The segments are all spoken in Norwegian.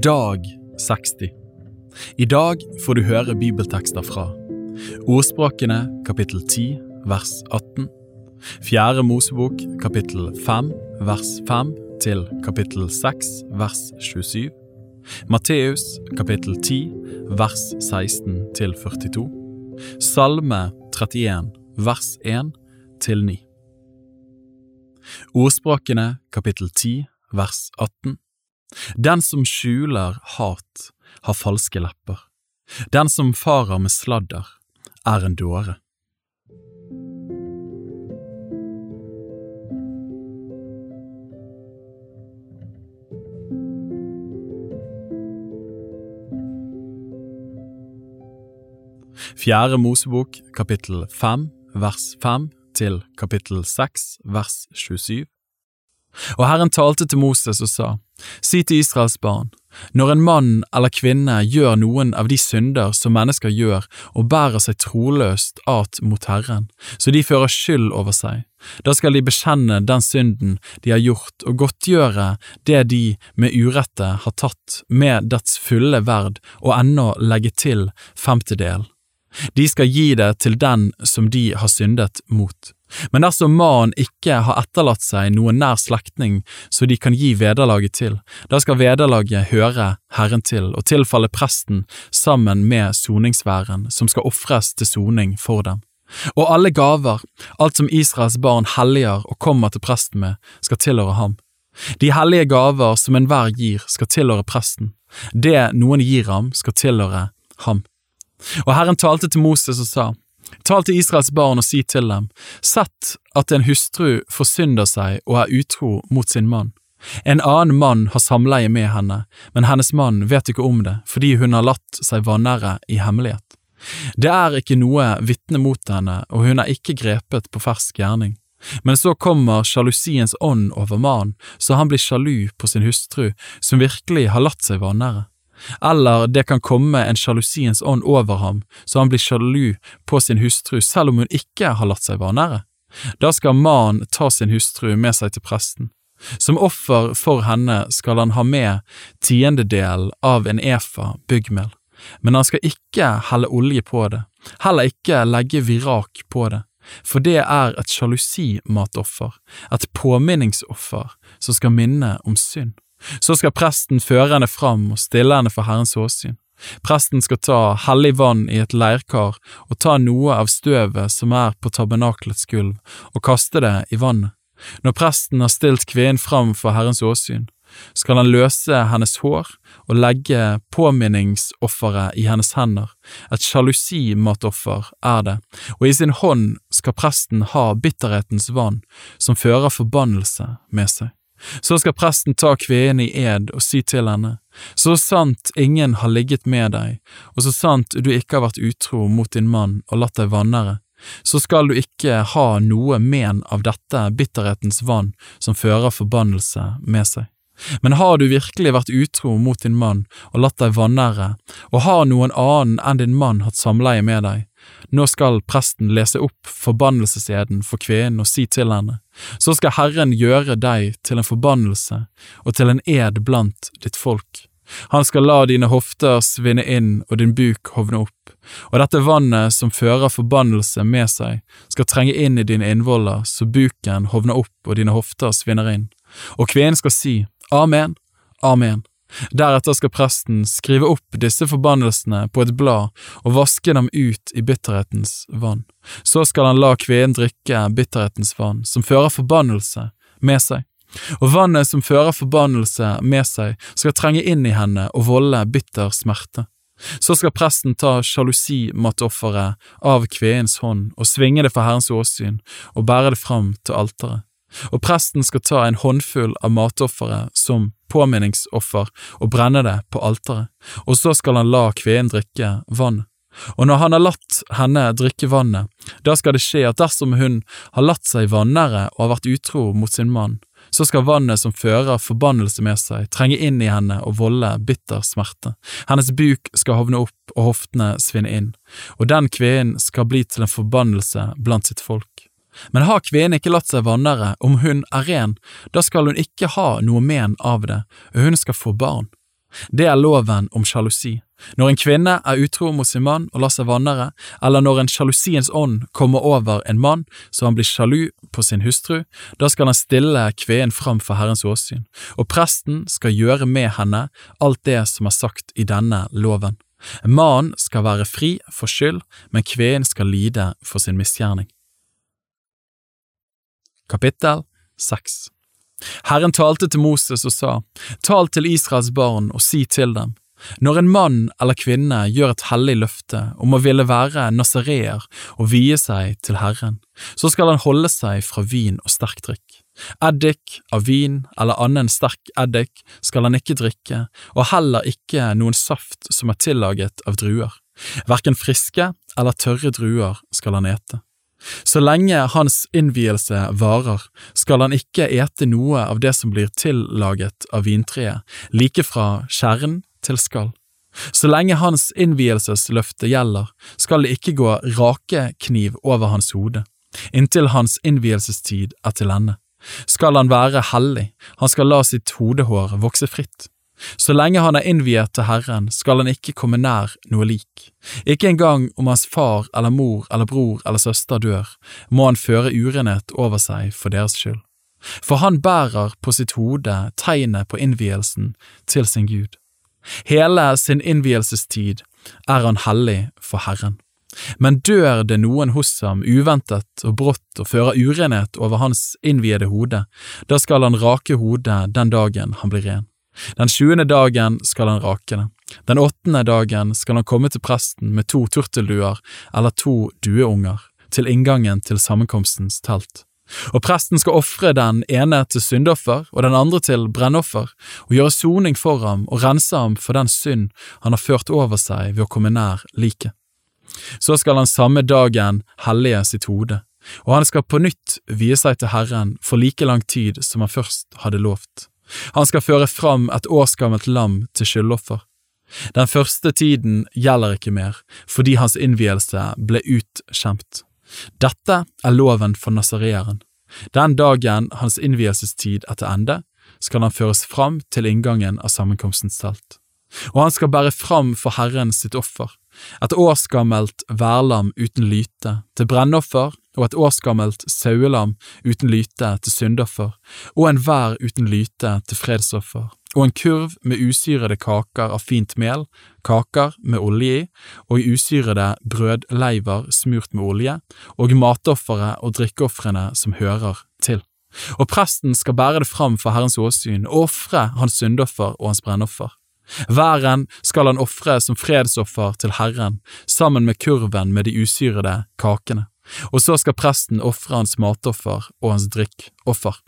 Dag 60 I dag får du høre bibeltekster fra Ordspråkene kapittel 10 vers 18 Fjerde Mosebok kapittel 5 vers 5 til kapittel 6 vers 27 Matteus kapittel 10 vers 16 til 42 Salme 31 vers 1 til 9 Ordspråkene kapittel 10 vers 18 den som skjuler hat, har falske lepper. Den som farer med sladder, er en dåre. Fjerde Mosebok kapittel 5 vers 5 til kapittel 6 vers 27 og Herren talte til Moses og sa, Si til Israels barn, når en mann eller kvinne gjør noen av de synder som mennesker gjør og bærer seg troløst at mot Herren, så de fører skyld over seg, da skal de bekjenne den synden de har gjort og godtgjøre det de med urette har tatt med dets fulle verd og ennå legge til femtedel. De skal gi det til den som de har syndet mot. Men dersom mannen ikke har etterlatt seg noen nær slektning så de kan gi vederlaget til, da skal vederlaget høre Herren til og tilfalle presten sammen med soningsværen som skal ofres til soning for dem. Og alle gaver, alt som Israels barn helliger og kommer til presten med, skal tilhøre ham. De hellige gaver som enhver gir, skal tilhøre presten. Det noen gir ham, skal tilhøre ham. Og Herren talte til Moses og sa, Tal til Israels barn og si til dem, sett at en hustru forsynder seg og er utro mot sin mann. En annen mann har samleie med henne, men hennes mann vet ikke om det fordi hun har latt seg vanære i hemmelighet. Det er ikke noe vitne mot henne, og hun er ikke grepet på fersk gjerning. Men så kommer sjalusiens ånd over mannen, så han blir sjalu på sin hustru, som virkelig har latt seg vanære. Eller det kan komme en sjalusiens ånd over ham, så han blir sjalu på sin hustru selv om hun ikke har latt seg vanære. Da skal mannen ta sin hustru med seg til presten. Som offer for henne skal han ha med tiendedelen av en efa byggmel, men han skal ikke helle olje på det, heller ikke legge virak på det, for det er et sjalusimatoffer, et påminningsoffer som skal minne om synd. Så skal presten føre henne fram og stille henne for Herrens åsyn. Presten skal ta hellig vann i et leirkar og ta noe av støvet som er på tabernakelets gulv, og kaste det i vannet. Når presten har stilt kvinnen fram for Herrens åsyn, skal han løse hennes hår og legge påminningsofferet i hennes hender, et sjalusimatoffer er det, og i sin hånd skal presten ha bitterhetens vann, som fører forbannelse med seg. Så skal presten ta kvinnen i ed og si til henne, så sant ingen har ligget med deg, og så sant du ikke har vært utro mot din mann og latt deg vannere, så skal du ikke ha noe men av dette bitterhetens vann som fører forbannelse med seg. Men har du virkelig vært utro mot din mann og latt deg vanære, og har noen annen enn din mann hatt samleie med deg, nå skal presten lese opp forbannelseseden for kvinnen og si til henne, så skal Herren gjøre deg til en forbannelse og til en ed blant ditt folk. Han skal la dine hofter svinne inn og din buk hovne opp, og dette vannet som fører forbannelse med seg, skal trenge inn i dine innvoller så buken hovner opp og dine hofter svinner inn. Og kvinnen skal si, Amen, Amen. Deretter skal presten skrive opp disse forbannelsene på et blad og vaske dem ut i bitterhetens vann. Så skal han la kvinnen drikke bitterhetens vann, som fører forbannelse med seg. Og vannet som fører forbannelse med seg, skal trenge inn i henne og volde bitter smerte. Så skal presten ta sjalusimattofferet av kvinnens hånd og svinge det for Herrens åsyn og bære det fram til alteret og presten skal ta en håndfull av matofferet som påminningsoffer og brenne det på alteret, og så skal han la kvinnen drikke vann. Og når han har latt henne drikke vannet, da skal det skje at dersom hun har latt seg vannere og har vært utro mot sin mann, så skal vannet som fører forbannelse med seg, trenge inn i henne og volde bitter smerte. Hennes buk skal hovne opp og hoftene svinne inn, og den kvinnen skal bli til en forbannelse blant sitt folk. Men har kvinnen ikke latt seg vannere, om hun er ren, da skal hun ikke ha noe men av det, og hun skal få barn. Det er loven om sjalusi. Når en kvinne er utro mot sin mann og lar seg vannere, eller når en sjalusiens ånd kommer over en mann så han blir sjalu på sin hustru, da skal han stille kvinnen fram for Herrens åsyn, og presten skal gjøre med henne alt det som er sagt i denne loven. Mannen skal være fri for skyld, men kvinnen skal lide for sin misgjerning. Kapittel 6 Herren talte til Moses og sa, Tal til Israels barn og si til dem, når en mann eller kvinne gjør et hellig løfte om å ville være nasareer og vie seg til Herren, så skal han holde seg fra vin og sterk drikk. Eddik av vin eller annen sterk eddik skal han ikke drikke, og heller ikke noen saft som er tillaget av druer. Hverken friske eller tørre druer skal han ete. Så lenge hans innvielse varer, skal han ikke ete noe av det som blir tillaget av vintreet, like fra kjernen til skall. Så lenge hans innvielsesløfte gjelder, skal det ikke gå rakekniv over hans hode, inntil hans innvielsestid er til ende. Skal han være hellig, han skal la sitt hodehår vokse fritt. Så lenge han er innviet til Herren, skal han ikke komme nær noe lik. Ikke engang om hans far eller mor eller bror eller søster dør, må han føre urenhet over seg for deres skyld. For han bærer på sitt hode tegnet på innvielsen til sin Gud. Hele sin innvielsestid er han hellig for Herren. Men dør det noen hos ham uventet og brått og fører urenhet over hans innviede hode, da skal han rake hodet den dagen han blir ren. Den sjuende dagen skal han rake det. Den åttende dagen skal han komme til presten med to turtelduer eller to dueunger til inngangen til sammenkomstens telt. Og presten skal ofre den ene til syndoffer og den andre til brennoffer, og gjøre soning for ham og rense ham for den synd han har ført over seg ved å komme nær liket. Så skal han samme dagen hellige sitt hode, og han skal på nytt vie seg til Herren for like lang tid som han først hadde lovt. Han skal føre fram et årsgammelt lam til skyldoffer. Den første tiden gjelder ikke mer, fordi hans innvielse ble utkjempet. Dette er loven for nasareeren. Den dagen hans innvielsestid er til ende, skal han føres fram til inngangen av sammenkomstens telt. Og han skal bære fram for Herren sitt offer, et årsgammelt værlam uten lyte, til brennoffer og et årsgammelt sauelam uten lyte til syndoffer, og en vær uten lyte til fredsoffer, og en kurv med usyrede kaker av fint mel, kaker med olje i, og usyrede brødleiver smurt med olje, og matofferet og drikkeofrene som hører til. Og presten skal bære det fram for Herrens åsyn og ofre hans syndoffer og hans brennoffer. Væren skal han ofre som fredsoffer til Herren, sammen med kurven med de usyrede kakene og så skal presten ofre hans matoffer og hans drikkoffer.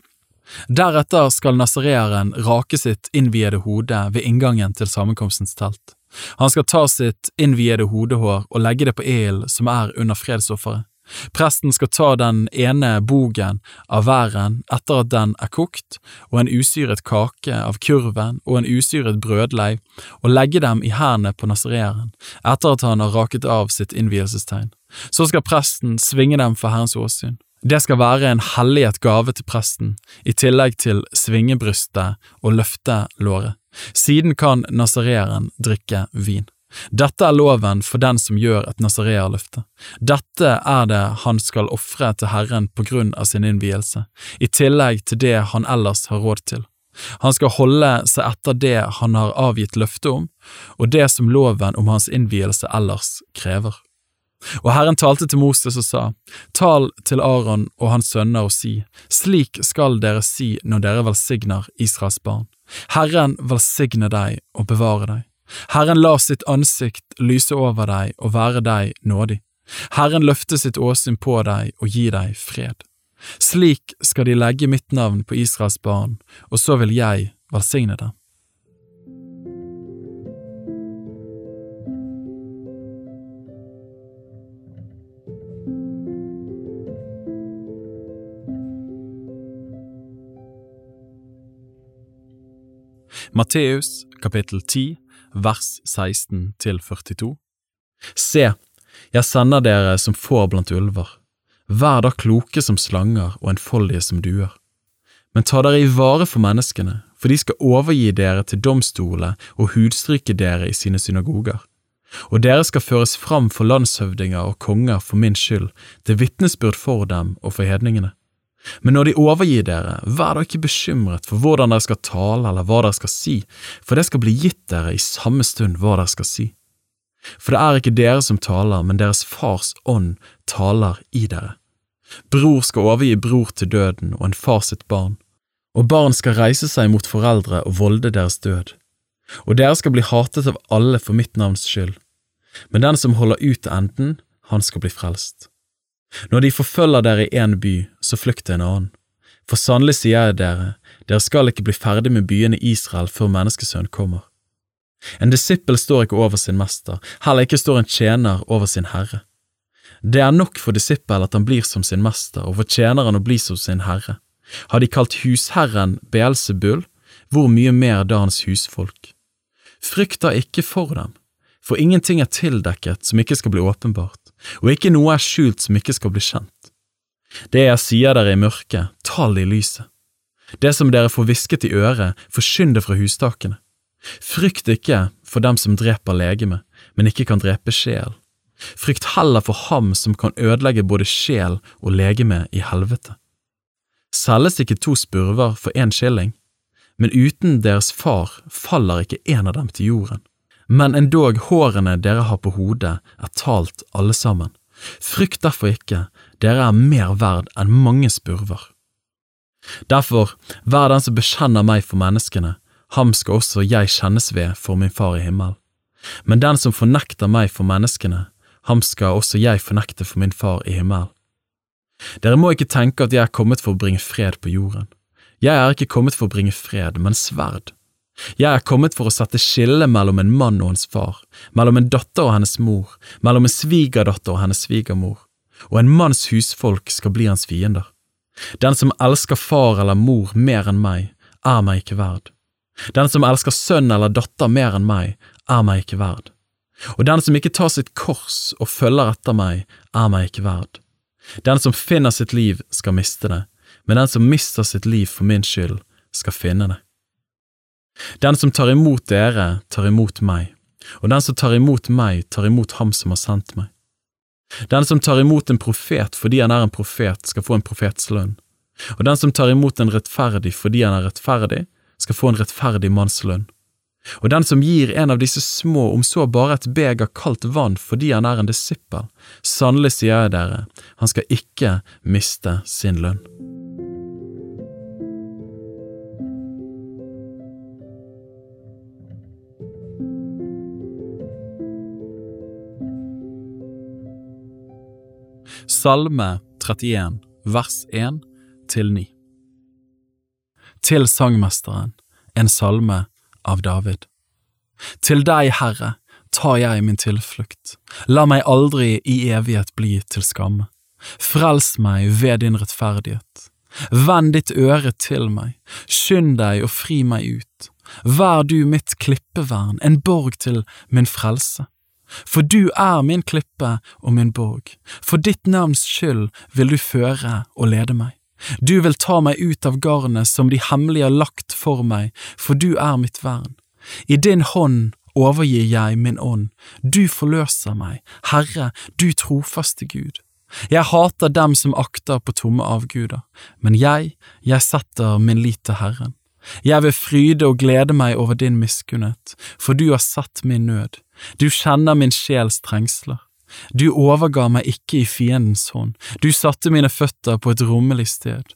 Deretter skal nasareeren rake sitt innviede hode ved inngangen til sammenkomstens telt. Han skal ta sitt innviede hodehår og legge det på ilden som er under fredsofferet. Presten skal ta den ene bogen av væren etter at den er kokt, og en usyret kake av kurven og en usyret brødleiv, og legge dem i hendene på nasareeren etter at han har raket av sitt innvielsestegn. Så skal presten svinge dem for Herrens åsyn. Det skal være en hellighet gave til presten, i tillegg til svingebrystet og løftelåret. Siden kan nasareeren drikke vin. Dette er loven for den som gjør et Nasarealøfte. Dette er det han skal ofre til Herren på grunn av sin innvielse, i tillegg til det han ellers har råd til. Han skal holde seg etter det han har avgitt løfte om, og det som loven om hans innvielse ellers krever. Og Herren talte til Moses og sa, Tal til Aron og hans sønner og si, slik skal dere si når dere velsigner Israels barn. Herren velsigne deg og bevare deg. Herren la sitt ansikt lyse over deg og være deg nådig. Herren løfte sitt åsyn på deg og gi deg fred. Slik skal de legge mitt navn på Israels barn, og så vil jeg velsigne dem. Matteus kapittel 10 vers 16 til 42. Se, jeg sender dere som får blant ulver. Vær da kloke som slanger og enfoldige som duer. Men ta dere i vare for menneskene, for de skal overgi dere til domstolene og hudstryke dere i sine synagoger. Og dere skal føres fram for landshøvdinger og konger for min skyld, til vitnesbyrd for dem og for hedningene. Men når de overgir dere, vær da ikke bekymret for hvordan dere skal tale eller hva dere skal si, for det skal bli gitt dere i samme stund hva dere skal si. For det er ikke dere som taler, men deres fars ånd taler i dere. Bror skal overgi bror til døden og en far sitt barn, og barn skal reise seg mot foreldre og volde deres død. Og dere skal bli hatet av alle for mitt navns skyld, men den som holder ut til enden, han skal bli frelst. Når de forfølger dere i én by, så flykt til en annen. For sannelig sier jeg dere, dere skal ikke bli ferdig med byene Israel før Menneskesønnen kommer. En disippel står ikke over sin mester, heller ikke står en tjener over sin herre. Det er nok for disippel at han blir som sin mester, og for tjeneren å bli som sin herre. Har de kalt husherren Beelzebul, hvor mye mer da hans husfolk? Frykt da ikke for dem, for ingenting er tildekket som ikke skal bli åpenbart, og ikke noe er skjult som ikke skal bli kjent. Det jeg sier dere i mørket, tal i lyset. Det som dere får hvisket i øret, forsyn det fra hustakene. Frykt ikke for dem som dreper legeme, men ikke kan drepe sjel. Frykt heller for ham som kan ødelegge både sjel og legeme i helvete. Selges ikke to spurver for én skilling, men uten deres far faller ikke en av dem til jorden. Men endog hårene dere har på hodet er talt alle sammen. Frykt derfor ikke, dere er mer verd enn mange spurver. Derfor, vær den som bekjenner meg for menneskene, ham skal også jeg kjennes ved for min far i himmel. Men den som fornekter meg for menneskene, ham skal også jeg fornekte for min far i himmel. Dere må ikke tenke at jeg er kommet for å bringe fred på jorden. Jeg er ikke kommet for å bringe fred, men sverd. Jeg er kommet for å sette skille mellom en mann og hans far, mellom en datter og hennes mor, mellom en svigerdatter og hennes svigermor, og en manns husfolk skal bli hans fiender. Den som elsker far eller mor mer enn meg, er meg ikke verd. Den som elsker sønn eller datter mer enn meg, er meg ikke verd. Og den som ikke tar sitt kors og følger etter meg, er meg ikke verd. Den som finner sitt liv, skal miste det, men den som mister sitt liv for min skyld, skal finne det. Den som tar imot dere, tar imot meg, og den som tar imot meg, tar imot ham som har sendt meg. Den som tar imot en profet fordi han er en profet, skal få en profets lønn, og den som tar imot en rettferdig fordi han er rettferdig, skal få en rettferdig mannslønn. Og den som gir en av disse små, om så bare et beger kaldt vann fordi han er en disippel, sannelig sier jeg dere, han skal ikke miste sin lønn. Salme 31, vers 1 til 9 Til sangmesteren, en salme av David. Til deg, Herre, tar jeg min tilflukt, la meg aldri i evighet bli til skamme. Frels meg ved din rettferdighet. Vend ditt øre til meg, skynd deg og fri meg ut. Vær du mitt klippevern, en borg til min frelse. For du er min klippe og min borg, for ditt navns skyld vil du føre og lede meg. Du vil ta meg ut av garnet som de hemmelige har lagt for meg, for du er mitt vern. I din hånd overgir jeg min ånd, du forløser meg, Herre, du trofaste Gud. Jeg hater dem som akter på tomme avguder, men jeg, jeg setter min lit til Herren. Jeg vil fryde og glede meg over din miskunnhet, for du har sett min nød, du kjenner min sjels trengsler. Du overga meg ikke i fiendens hånd, du satte mine føtter på et rommelig sted.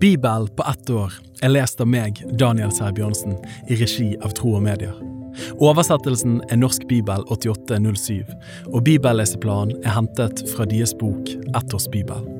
Bibel på ett år er lest av meg, Daniel Sæbjørnsen, i regi av Tro og Medier. Oversettelsen er Norsk bibel 8807, og bibelleseplanen er hentet fra deres bok Ett års bibel.